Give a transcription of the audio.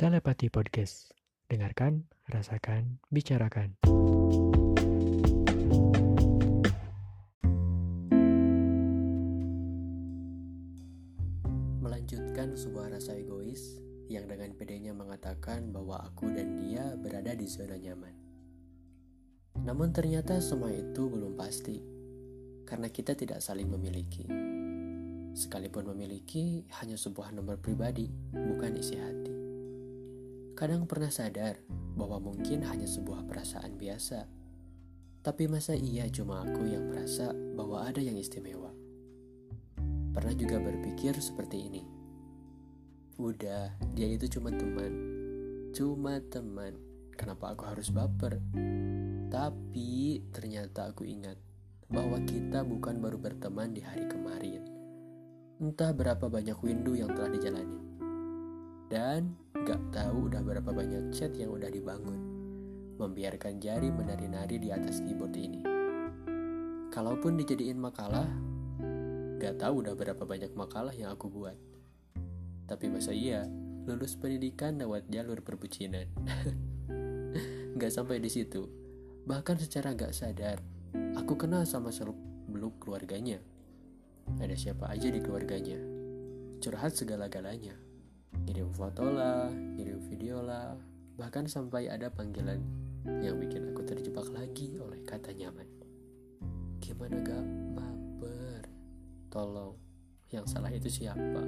Telepati Podcast. Dengarkan, rasakan, bicarakan. Melanjutkan sebuah rasa egois yang dengan pedenya mengatakan bahwa aku dan dia berada di zona nyaman. Namun ternyata semua itu belum pasti, karena kita tidak saling memiliki. Sekalipun memiliki hanya sebuah nomor pribadi, bukan isi hati. Kadang pernah sadar bahwa mungkin hanya sebuah perasaan biasa, tapi masa iya cuma aku yang merasa bahwa ada yang istimewa? Pernah juga berpikir seperti ini. Udah, dia itu cuma teman. Cuma teman. Kenapa aku harus baper? Tapi ternyata aku ingat bahwa kita bukan baru berteman di hari kemarin. Entah berapa banyak windu yang telah dijalani. Dan gak tahu udah berapa banyak chat yang udah dibangun. Membiarkan jari menari-nari di atas keyboard ini. Kalaupun dijadiin makalah, Gak tahu udah berapa banyak makalah yang aku buat. Tapi masa iya, lulus pendidikan lewat jalur perbucinan. gak sampai di situ. Bahkan secara gak sadar, aku kenal sama seluk beluk keluarganya. Ada siapa aja di keluarganya. Curhat segala-galanya. Kirim foto lah, kirim video lah, bahkan sampai ada panggilan yang bikin aku terjebak lagi oleh kata nyaman. Gimana gak mabar? Tolong, yang salah itu siapa?